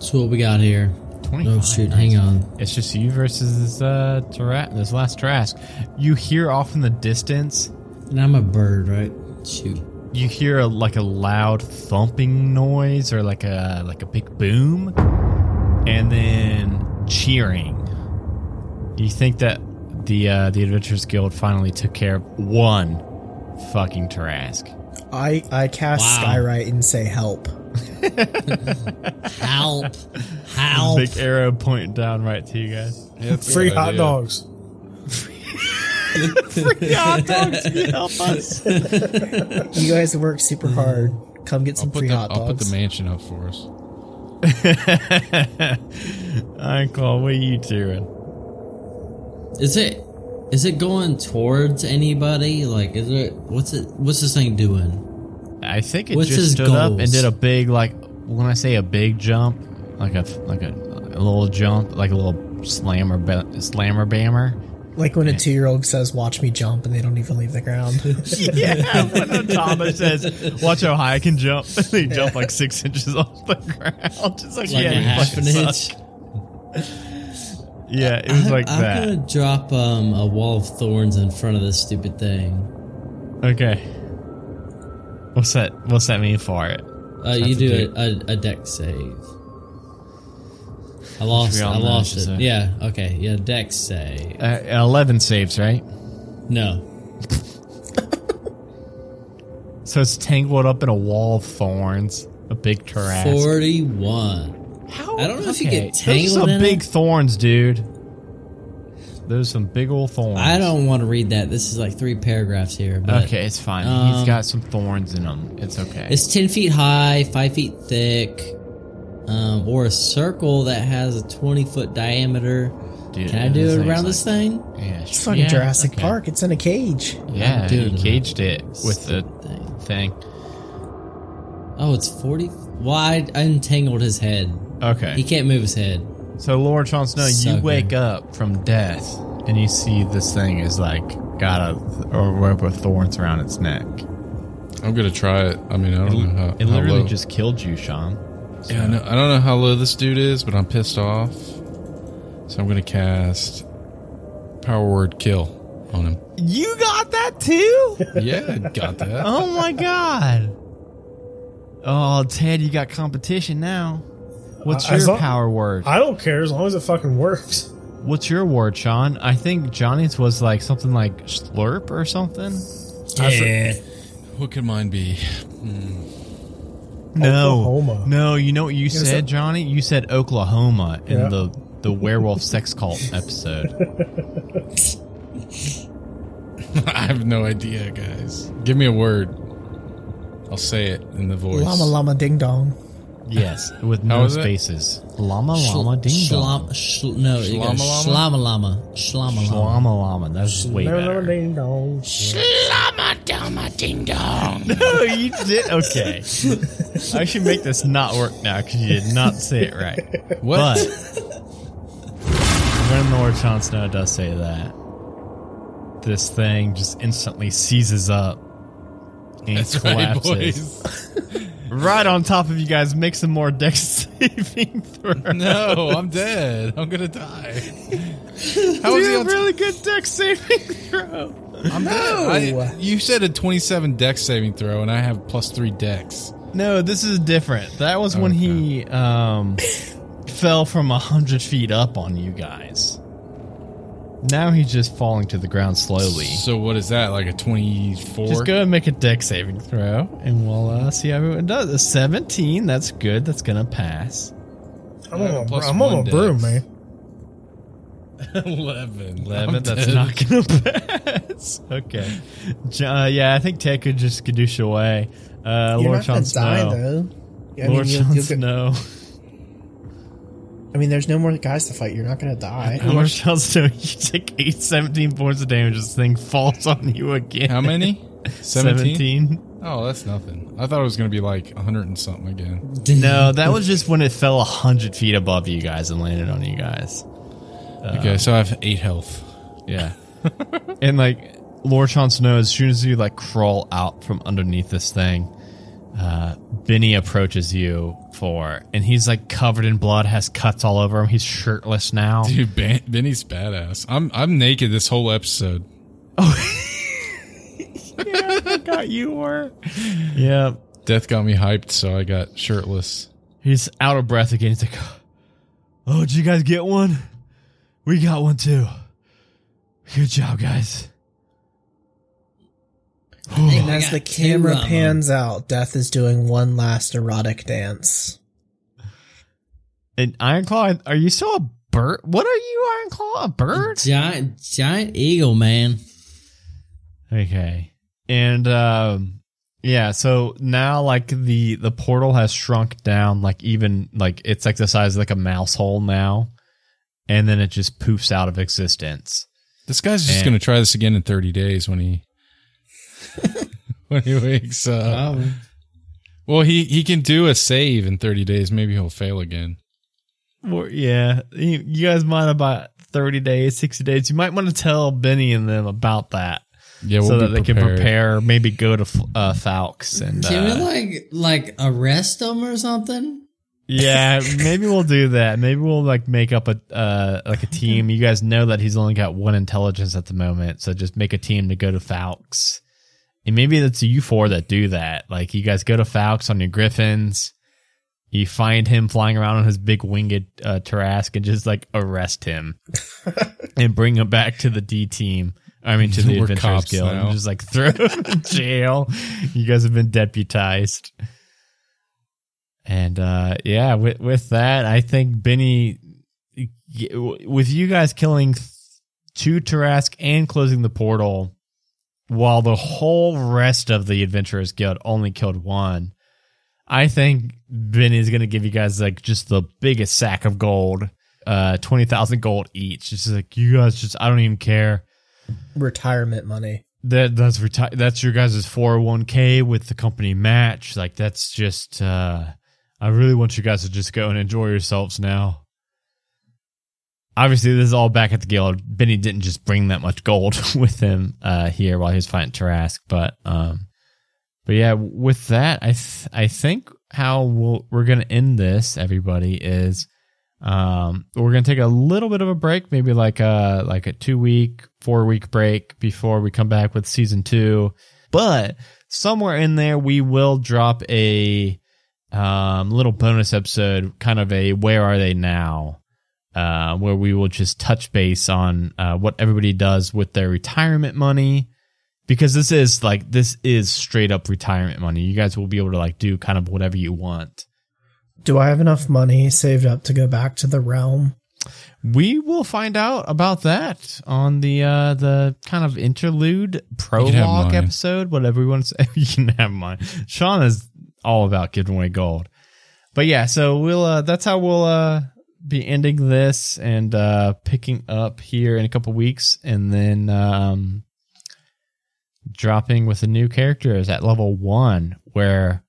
So what we got here? 25. Oh shoot! Hang on. It's just you versus this uh, Tarat, this last Tarrasque. You hear off in the distance And I'm a bird, right? Shoot. You hear a, like a loud thumping noise or like a like a big boom and then cheering you think that the uh, the adventurers guild finally took care of one fucking Tarrasque. I I cast Wow. Skywrite and say help. Help! Help! big arrow pointing down right to you guys Yeah, Free hot idea. dogs. Hot dogs you help us You guys work super hard. Come get some I'll free the, hot I'll put the mansion up for us. Uncle, what are you doing Is it? Is it going towards anybody? Like, is it? What's it? What's this thing doing? I think it What's just his stood up and did a big like when I say a big jump, like a like a, a little jump, like a little slammer ba- slammer bammer. Like when a two year old says, "Watch me jump," and they don't even leave the ground. yeah, when Thomas says, "Watch how high I can jump," they jump like six inches off the ground, just like, Like yeah, half an inch. Yeah, it was like I'm that. gonna drop um, a wall of thorns in front of this stupid thing. Okay. What's that? What's that mean for it? Uh, you do do- a, a, a dex save. I lost. I lost it. Yeah. Okay. Yeah. Dex save. Uh, Eleven saves, right? No. So it's tangled up in a wall of thorns, a big Tarrasque. Forty-one. How? I don't know if you get Those are some in big it. thorns, dude. Those some big old thorns. I don't want to read that. This is like three paragraphs here. But Okay, it's fine. He's got some thorns in him. It's okay. It's ten feet high, five feet thick, um, or a circle that has a twenty foot diameter. Dude, Can I do it thing's around like- this thing? Yeah, It's fucking yeah, Jurassic okay. Park. It's in a cage. Yeah, Dude, he caged it with the thing. thing. Oh, it's forty. Why I untangled his head? Okay. He can't move his head. so Lord Jon Snow, you wake up from death and you see this thing is like got a a rope of thorns around its neck. I'm gonna try it. I mean, I don't know how. It how literally low. just killed you, Sean. Yeah, I, know, I don't know how low this dude is, but I'm pissed off. So I'm gonna cast power word kill on him. You got that too? Yeah, I got that. oh my god! Oh, Ted, you got competition now. What's your long- power word? I don't care as long as it fucking works. What's your word, Sean? I think Johnny's was like something like slurp or something. Yeah. What could mine be? Hmm. No, Oklahoma. no. You know what you Yes, said, sir. Johnny? You said Oklahoma in Yeah. the the werewolf sex cult episode. I have no idea, guys. Give me a word. I'll say it in the voice. Llama llama ding dong. yes, with no is it? spaces. Llama Shl- llama ding dong. shl- no, you got Shlama shlama llama. Shlama llama. Llama llama. That's way better. Slama dama ding dong. No, you did. Okay. I should make this not work now because you did not say it right. What? But when Lord Jon Snow does say that, this thing just instantly seizes up and That's right, collapses boys. right on top of you guys. Make some more dex saving throw. No, I'm dead. I'm gonna die. How Do is he a really good dex saving throw. I'm dead. I, you said a 27 dex saving throw, and I have plus three dex. No, this is different. That was when he um, fell from a hundred feet up on you guys. Now he's just falling to the ground slowly. So what is that? Like a 24? Just go and make a dex saving throw, and we'll uh, see how everyone does. A 17, that's good. That's gonna pass. I'm Yeah, on, a, plus I'm on a broom, dex. man. 11. 11, I'm that's dead. not gonna pass. Okay. J- Uh, yeah, I think Ted could just Kadoosh away. Uh, You're Lord not gonna Jon die Snow. though. I Lord mean, you'll, Jon you'll get, Snow. I mean, there's no more guys to fight. You're not gonna die. Lord Jon Snow, you take 8, 17 points of damage. This thing falls on you again. How many? 17? 17? Oh, that's nothing. I thought it was going to be like 100 and something again. No, that was just when it fell 100 feet above you guys and landed on you guys. okay, so I have 8 health. Yeah. and like Lord Jon Snow, as soon as you like crawl out from underneath this thing, uh, Benny approaches you for, and he's like covered in blood, has cuts all over him. He's shirtless now. Dude, ben, Benny's badass. I'm I'm naked this whole episode. Oh, yeah, I forgot you were. Yeah. Death got me hyped, so I got shirtless. He's out of breath again. He's like, "Oh, did you guys get one? We got one too. Good job, guys." And as the camera pans out, Death is doing one last erotic dance. And Ironclaw, are you still a bird? What are you, Ironclaw? A bird? Giant, giant eagle, man. Okay. And um yeah, so now like the the portal has shrunk down like even like it's like the size of like a mouse hole now. And then it just poofs out of existence. This guy's just And- going to try this again in 30 days when he when he wakes up. Well, he he can do a save in 30 days. Maybe he'll fail again. Or, yeah, you, you guys might about 30 days, 60 days. You might want to tell Benny and them about that Yeah, we'll so be that they can prepare, maybe go to uh, Falx and Can uh, we like like arrest them or something? Yeah, maybe we'll do that. Maybe we'll like make up a uh, like a team. You guys know that he's only got one intelligence at the moment, so just make a team to go to Falx. And maybe it's you four that do that. Like you guys go to Falx on your Griffins. You find him flying around on his big winged uh, Tarrasque and just like arrest him and bring him back to the D team. I mean, to the We're Adventurers cops Guild now. and just like throw him in jail. You guys have been deputized. And uh yeah, with with that, I think Benny, with you guys killing two Tarrasque and closing the portal, while the whole rest of the Adventurers Guild only killed one, I think Benny's gonna give you guys like just the biggest sack of gold, uh, twenty thousand gold each. Just like you guys, just I don't even care. Retirement money. That that's reti- That's your guys' four hundred one k with the company match. Like that's just. uh I really want you guys to just go and enjoy yourselves now. Obviously, this is all back at the guild. Benny didn't just bring that much gold with him uh here while he was fighting Tarrasque, but um, but yeah, with that, I th- I think how we'll, we're gonna end this, everybody, is um we're gonna take a little bit of a break, maybe like a like a two week, four week break before we come back with season two. But somewhere in there, we will drop a um little bonus episode, kind of a where are they now, uh, where we will just touch base on uh, what everybody does with their retirement money because this is like this is straight up retirement money. You guys will be able to like do kind of whatever you want. Do I have enough money saved up to go back to the realm? We will find out about that on the uh the kind of interlude prologue episode, whatever we want to say. you can have mine. Sean is all about giving away gold. But yeah, so we'll uh that's how we'll uh be ending this and uh picking up here in a couple weeks and then um dropping with a new character is at level 1 where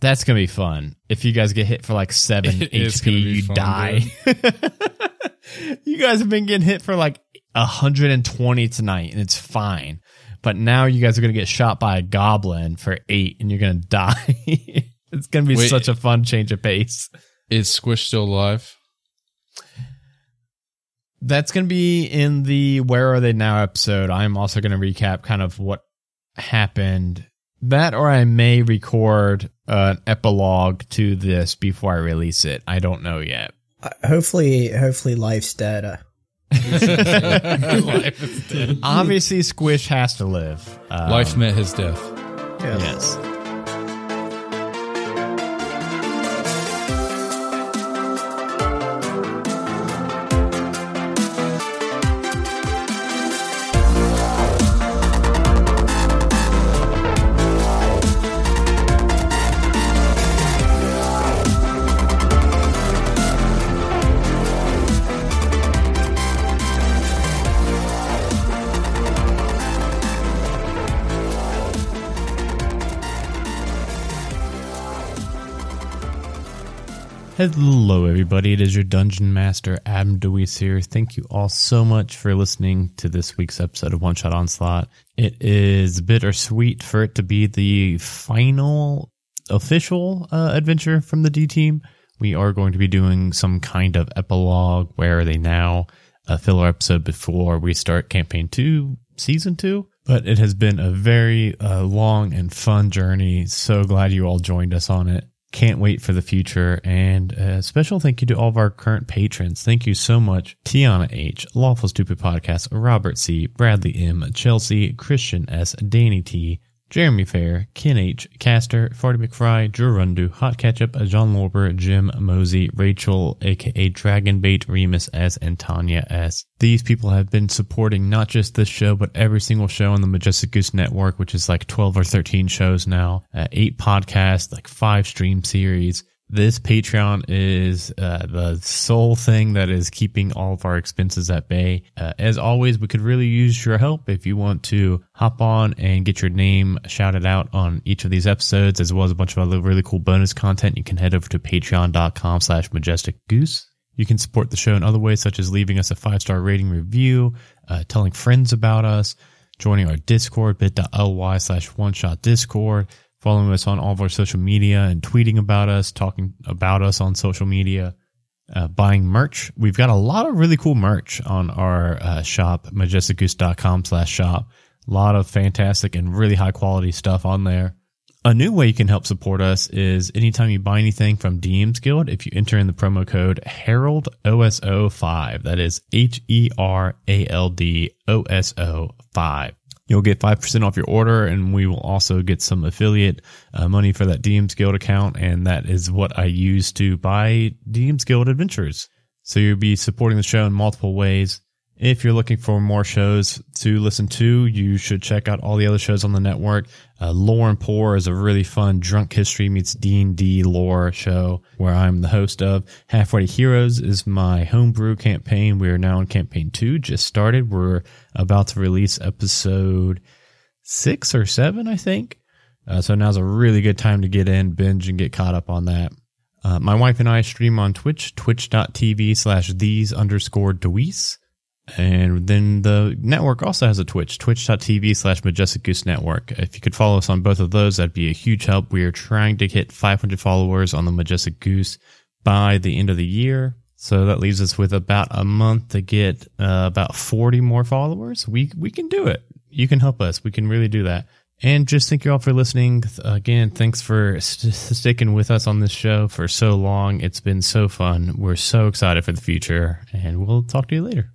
that's gonna be fun. If you guys get hit for like seven It HP, you fun, die. you guys have been getting hit for like 120 tonight, and it's fine. But now you guys are gonna get shot by a goblin for eight, and you're gonna die. it's gonna be Wait. such a fun change of pace. Is Squish still alive? That's gonna be in the "Where Are They Now" episode. I'm also gonna recap kind of what happened. That, or I may record an epilogue to this before I release it. I don't know yet. Uh, hopefully, hopefully, life's dead. Uh, Life is dead. Obviously, Squish has to live. Um, Life met his death. Yes. Hello, everybody. It is your Dungeon Master, Adam DeWeese here. Thank you all so much for listening to this week's episode of One Shot Onslaught. It is bittersweet for it to be the final official uh, adventure from the D team. We are going to be doing some kind of epilogue. Where are they now? A filler episode before we start campaign two, season two. But it has been a very uh, long and fun journey. So glad you all joined us on it. Can't wait for the future. And a special thank you to all of our current patrons. Thank you so much. Tiana H, Lawful Stupid Podcast, Robert C, Bradley M, Chelsea, Christian S, Danny T, Jeremy Fair, Ken H, Caster, Farty McFry, Drew Rundu, Hot Ketchup, John Lorber, Jim Mosey, Rachel, aka Dragonbait, Remus S, and Tanya S. These people have been supporting not just this show, but every single show on the Majestic Goose Network, which is like 12 or 13 shows now, uh, eight podcasts, like five stream series. This Patreon is uh, the sole thing that is keeping all of our expenses at bay. Uh, as always, we could really use your help if you want to hop on and get your name shouted out on each of these episodes, as well as a bunch of other really cool bonus content. You can head over to patreon.com slash majestic goose. You can support the show in other ways, such as leaving us a five star rating review, uh, telling friends about us, joining our Discord, bit.ly slash one shot Discord, following us on all of our social media and tweeting about us, talking about us on social media, uh, buying merch. We've got a lot of really cool merch on our uh, shop, majesticgoose.com slash shop. A lot of fantastic and really high quality stuff on there. A new way you can help support us is anytime you buy anything from DM's Guild, if you enter in the promo code Herald OSO5, that is H E R A L D O S O 5. You'll get 5% off your order, and we will also get some affiliate uh, money for that DM's Guild account. And that is what I use to buy DM's Guild Adventures. So you'll be supporting the show in multiple ways. If you're looking for more shows to listen to, you should check out all the other shows on the network. Uh, lore and Pour is a really fun drunk history meets D&D lore show where I'm the host of. Halfway to Heroes is my homebrew campaign. We are now in campaign two, just started. We're about to release episode six or seven, I think. Uh, so now's a really good time to get in, binge, and get caught up on that. Uh, my wife and I stream on Twitch, twitch.tv slash these underscore Deweese. And then the network also has a Twitch, twitch.tv slash Majestic Goose Network. If you could follow us on both of those, that'd be a huge help. We are trying to hit 500 followers on the Majestic Goose by the end of the year. So that leaves us with about a month to get uh, about 40 more followers. We, we can do it. You can help us. We can really do that. And just thank you all for listening. Again, thanks for st- sticking with us on this show for so long. It's been so fun. We're so excited for the future, and we'll talk to you later